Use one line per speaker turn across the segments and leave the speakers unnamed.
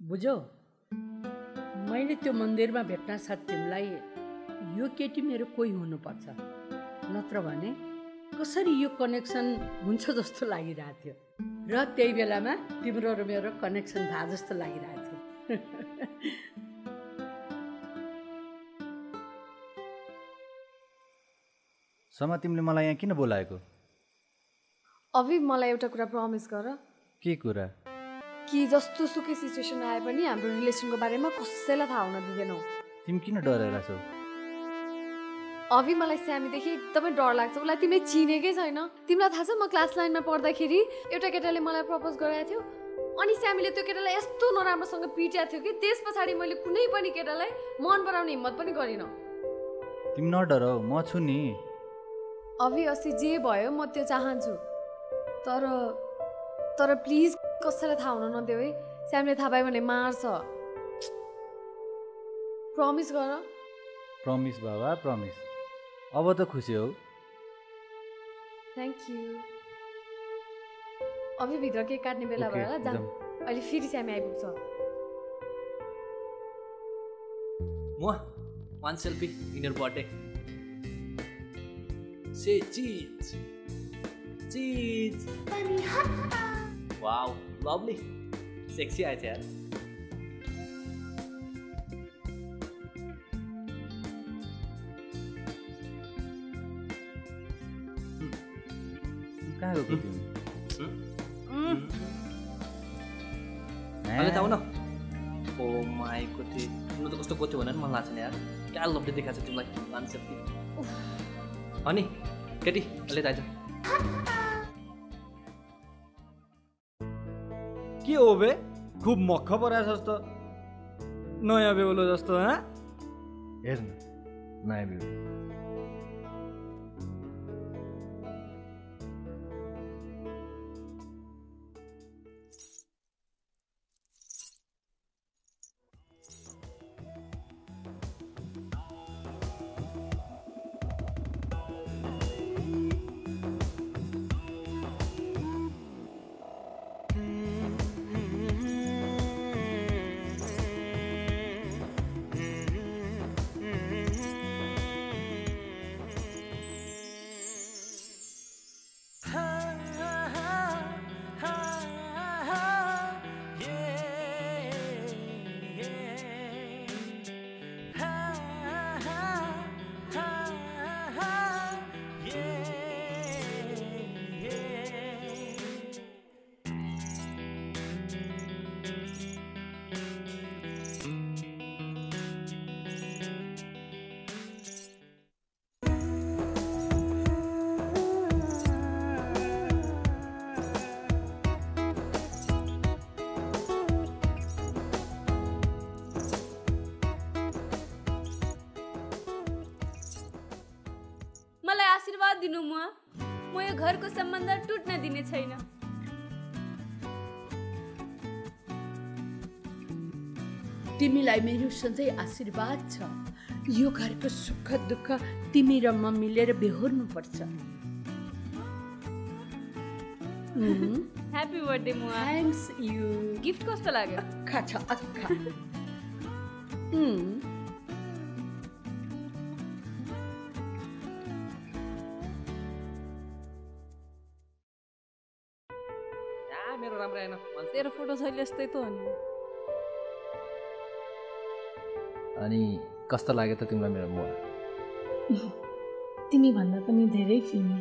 बुझौ मैले त्यो मन्दिरमा भेट्न साथ तिमीलाई यो केटी मेरो कोही हुनुपर्छ। नत्र भने कसरी यो कनेक्सन हुन्छ जस्तो लागिरहेको थियो। र त्यही बेलामा तिम्रो र मेरो कनेक्सन भए जस्तो लागिरहेको थियो।
समा तिमीले मलाई यहाँ किन बोलाएको?
अभि मलाई एउटा कुरा प्रमिस गर।
के कुरा?
कि जस्तो सुकै सिचुएसन आए पनि हाम्रो रिलेसनको बारेमा कसैलाई थाहा हुन दिँदैनौ
तिमी किन डराएर छौ?
अभि मलाई स्यामीदेखि एकदमै डर लाग्छ। उसलाई तिमीले चिनेकै छैन। तिमीलाई थाहा छ म क्लास नाइनमा पढ्दाखेरि एउटा केटाले मलाई प्रपोज गराएको थियो? अनि स्यामीले त्यो केटालाई यस्तो नराम्रोसँग पिट्या थियो कि त्यस पछाडि मैले कुनै पनि केटालाई मन पराउने हिम्मत पनि गरिनँ।
तिमी नडर म छु नि।
अभि अस्ति जे भयो म त्यो चाहन्छु। तर तर प्लिज कसैलाई थाहा हुन नदेऊ है। स्यामले थाहा पायो भने मार्छ। प्रमिस गर।
प्रमिस बाबा प्रमिस अब त खुसी हौ।
थ्याङ्क यू अभि भित्र केक काट्ने बेला भयो होला जाउँ। अहिले फेरि स्यामी आइपुग्छ।
म want selfie in your birthday say cheese cheese wow lovely sexy आएछ यार
कहाँ गएको तिमी
अहिले त आउ न ओ माईको थिएँ तिम्रो त कस्तो गोथ्यो भनेर मलाई लाग्छ नि यार क्या लभली देखाएको छ तिमीलाई सेल्फी अनि केटी अहिले त आइज
के हो बे खुब मक्ख पराए जस्तो नयाँ बेहुलो जस्तो हाँ
हेर न नयाँ बिउ
दिनु म? म यो घरको सम्बन्ध टुट्न दिने छैन।
तिमीलाई मेरो सधैँ आशीर्वाद छ। यो घरको सुख दुःख तिमी र म मिलेर बेहोर्नुपर्छ।
ह्याप्पी बर्थडे म
थ्याङ्क्स यु
गिफ्ट कस्तो लाग्यो?
अक्खा छ अक्खा।
तेरो फोटो छैन यस्तै त हो नि
अनि कस्तो लाग्यो त तिमीलाई मेरो मुवा
तिमी भन्दा पनि धेरै फिल्मी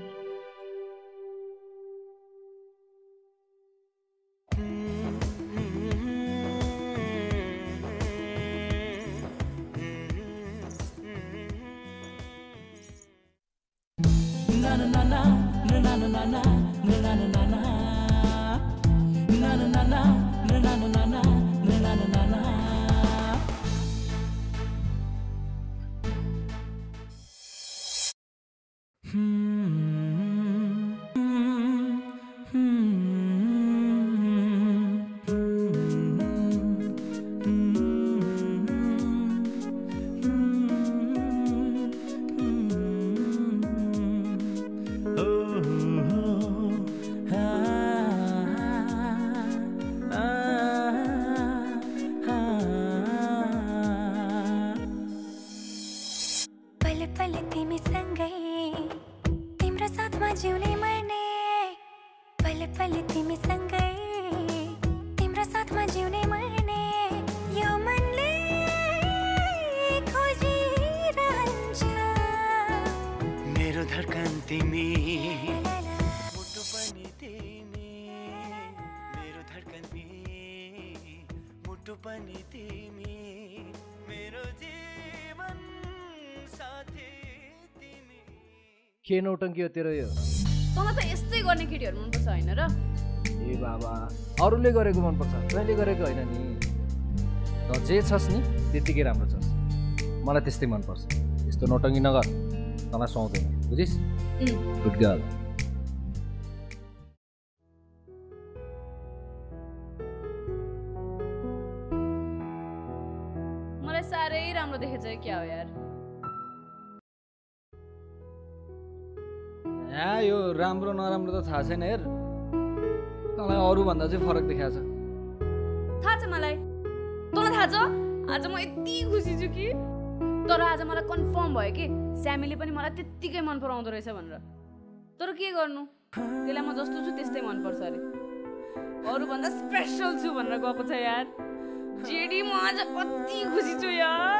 पल
पल तिमी सँगै। तिम्रो साथमा जिउने मर्ने पल पल तिमी सँगै। तिम्रो साथमा जिउने मर्ने यो मनले खोजिरहन्छ।
मेरो धडकन तिमी। मुटु पनि तिमी। मेरो धडकन तिमी। मुटु पनि तिमी।
के नौटङ्की हो तेरो यो।
तँलाई त यस्तै गर्ने केटीहरू मनपर्छ होइन र?
ए बाबा अरूले गरेको मनपर्छ। तैँले गरेको होइन नि। त जे छस् नि त्यत्तिकै राम्रो छस्। मलाई त्यस्तै मनपर्छ। यस्तो नौटङ्गी नगर। तँलाई सुहाउँदैन। बुझिस्? गुड गर्ल
यहाँ यो राम्रो नराम्रो त थाहा छैन हेर। तँलाई अरूभन्दा चाहिँ फरक देखाएको छ।
थाहा छ मलाई? तँलाई थाहा छ? आज म यति खुसी छु कि? तर आज मलाई कन्फर्म भयो कि स्यामीले पनि मलाई त्यत्तिकै मन पराउँदो रहेछ भनेर। तर के गर्नु? त्यसलाई म जस्तो छु त्यस्तै मनपर्छ अरे। अरूभन्दा स्पेसल छु भनेर गएको छ यार। जेडी म आज कति खुसी छु यार।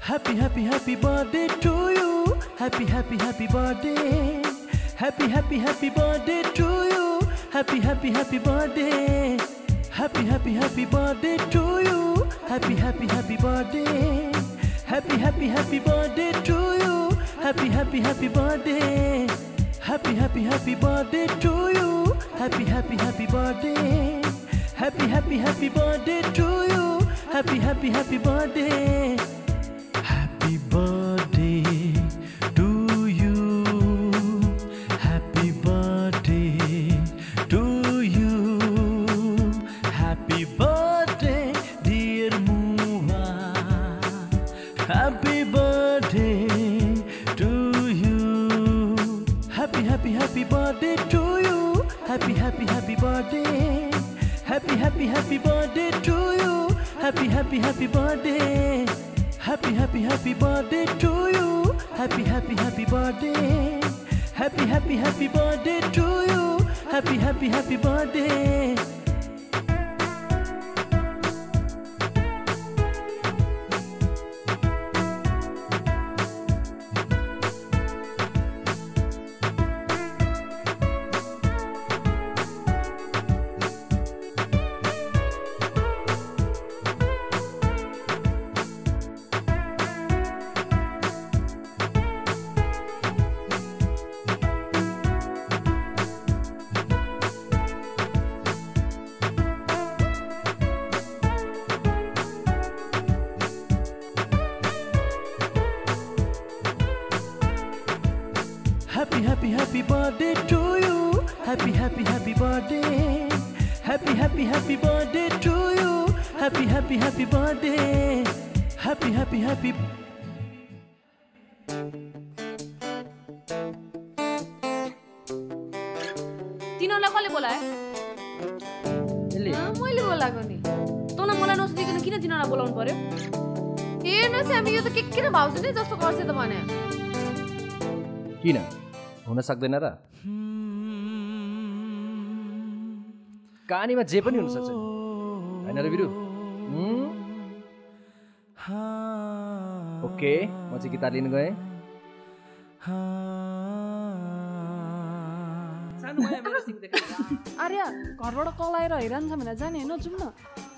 Happy, happy, happy birthday to you. Happy, happy, happy birthday. Happy, happy, happy birthday to you. Happy, happy, happy birthday. Happy, happy, happy birthday to you. Happy, happy, happy birthday. Happy, happy, happy birthday to you. Happy, happy, happy birthday. Happy, happy, happy birthday to you. Happy, happy, happy birthday. Happy, happy, happy birthday to you. Happy, happy, happy birthday. Happy birthday to you. Happy birthday to you. Happy birthday, dear Mua. Happy birthday to you. Happy, happy, happy birthday to you. Happy, happy, happy birthday. Happy, happy, happy birthday to you. Happy, happy, happy birthday. Happy, happy, happy birthday to you. Happy, happy, happy birthday. Happy, happy, happy birthday to you. Happy, happy, happy birthday. Happy, happy, happy birthday to you. Happy, happy, happy birthday. Happy, happy, happy.
तिनीहरूलाई कसले बोलायो
अँ, मैले बोलाएको नि
तँलाई मलाई नसोधिकन किन तिनीहरूलाई बोलाउनु पर्यो
हेर्नुहोस् हामी यो त के के भाउजू नै जस्तो गर्छ त भने
किन हुन सक्दैन र? कहानीमा जे पनि हुनसक्छ होइन र बिरु? ओके म चाहिँ गिटार लिन गएँ।
आर्य घरबाट कल आएर हैरान छ भने जाने होइन जाउँ न।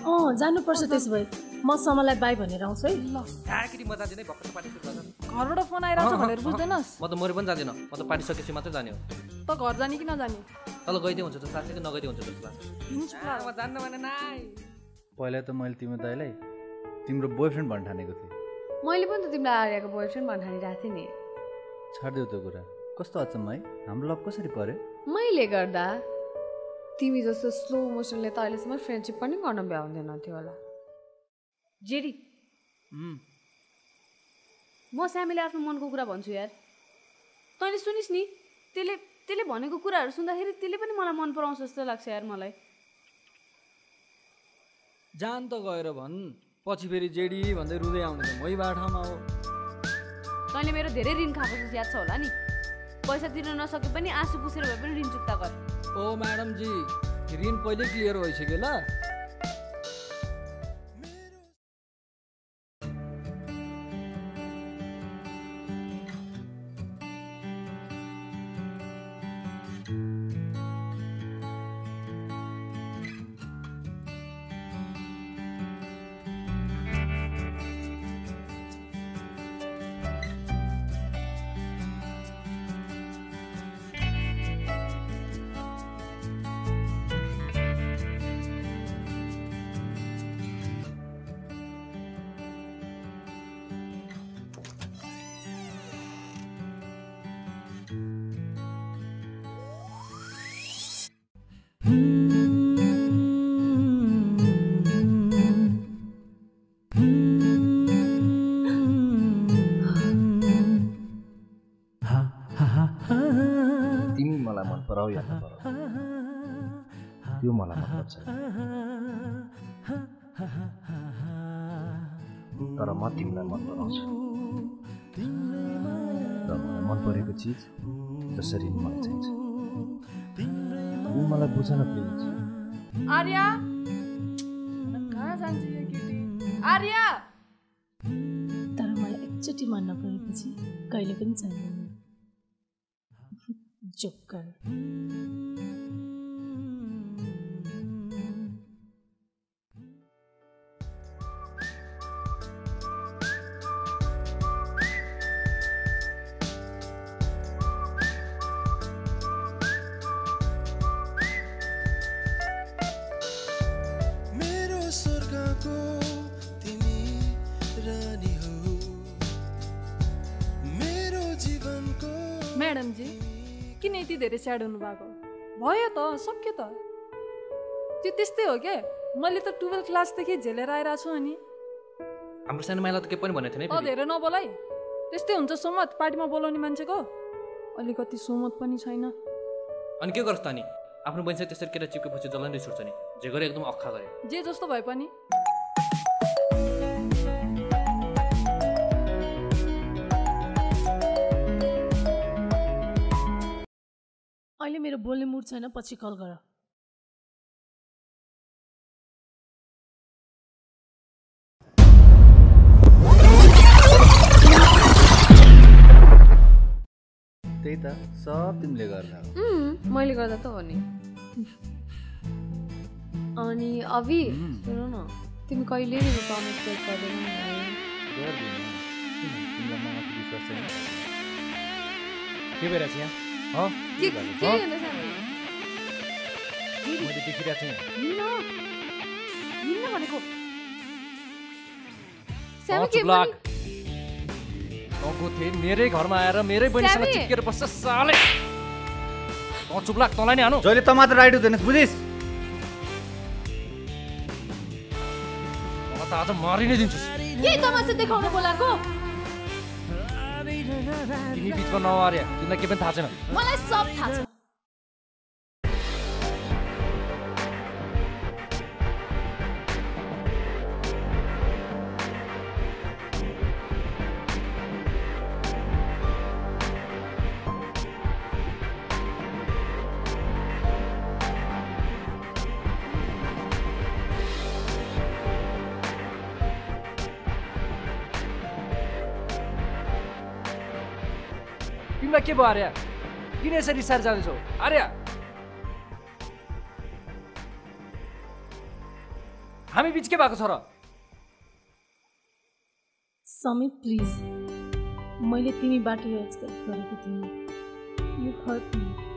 अँ जानुपर्छ त्यसो भए। म समलाई बाई भनेर आउँछु है।
ल।
म जाँदिनँ भर्खर पार्टी सुरु गर्छ
घरबाट फोन आइरहेको छ भनेर बुझ्दैनस्।
म त मरि पनि जाँदिनँ। म त पार्टी सकेपछि मात्रै जाने हो।
त घर जाने कि नजाने?
तल गइदिए हुन्छ जस्तो लाग्छ कि नगइदिए हुन्छ जस्तो लाग्छ। जान्न भने नाइ।
पहिला त मैले तिम्रो दाइलाई तिम्रो बोयफ्रेन्ड भन्न ठानेको थिएँ।
मैले पनि त तिमीलाई आर्यको बोयफ्रेन्ड भनेर ठानिरहेको थिएँ नि।
छाडिदेऊ त्यो कुरा। कस्तो अचम्म है? हाम्रो लभ कसरी पऱ्यो
मैले गर्दा तिमी जस्तो स्लो मोसनले त अहिलेसम्म फ्रेन्डसिप पनि गर्न भ्याउँदैन थियो होला।
जेडी। म स्यामीले आफ्नो मनको कुरा भन्छु यार। तैँले सुनिस् नि त्यसले त्यसले भनेको कुराहरू सुन्दाखेरि त्यसले पनि मलाई मन पराउँछ जस्तो लाग्छ यार मलाई।
जान त गएर भन् पछि फेरि जेडी भन्दै रुँदै आउने त मै बाठामा हो।
तैँले मेरो धेरै ऋण खाएको जस्तो याद छ होला नि? पैसा तिर्न नसके पनि आँसु पुसेर भए पनि ऋण चुक्ता गर।
ओ म्याडमजी ऋण पहिल्यै क्लियर भइसक्यो ल?
या नपराऊ त्यो मलाई मनपर्छ। तर म तिमीलाई मन पराउँछु। र मलाई मन परेको चिज जसरी मलाई चाहिन्छ। तिमी मलाई बुझ न प्लिज
आर्या! कहाँ जान्छ यो केटी? आर्या!
तर मलाई एकचोटि मन नपरेपछि कहिले पनि चाहिँदैन। जोकर
मेरो स्वर्गको तिमी
किन यति धेरै स्याड हुनुभएको भयो त सक्यो त त्यो त्यस्तै हो क्या मैले त टुवेल्भ क्लासदेखि झेलेर आइरहेको छु अनि
हाम्रो सानो माइला त केही पनि भनेको थिएन।
धेरै नबोलाइ त्यस्तै हुन्छ सोमत पार्टीमा बोलाउने मान्छेको अलिकति सोमत पनि छैन
अनि के गर्छ त अनि आफ्नो बहिनीसँग त्यसरी केटा चिप्केपछि जसलाई रिस उठ्छ नि जे गरे एकदम अख्खा गरे
जे जस्तो भए पनि
अहिले मेरो बोल्ने मुड छैन पछि कल गर।
त्यही त सब तिमीले गर्दा
मैले गर्दा त हो नि। अनि अभि सुन न तिमी कहिले मेरो प्रमिस ब्रेक गर्दैन
के भइरहेछ यहाँ
हँ?
के
भएको
के
छ?
के
थिएँ मेरै घरमा आएर मेरै बहिनीसँग! चिप्केर बस्छ साले चुप लाग तँलाई नि हानु
जहिले त मात्र राइट हुँदैनस् बुझिस्
तँ त आज मारि नै दिन्छु
तमासा देखाउन बोलाएको
तिमी बिचमा नआर्या तिमीलाई के पनि थाहा छैन
मलाई सब थाहा छ
तिमीलाई के भयो आर्या किन यसरी रिसाएर जाँदैछौ आर्या हामी बिच के भएको छ र
समित प्लिज मैले तिमीबाट यो एक्सपेक्ट गरेको थिएँ यो मी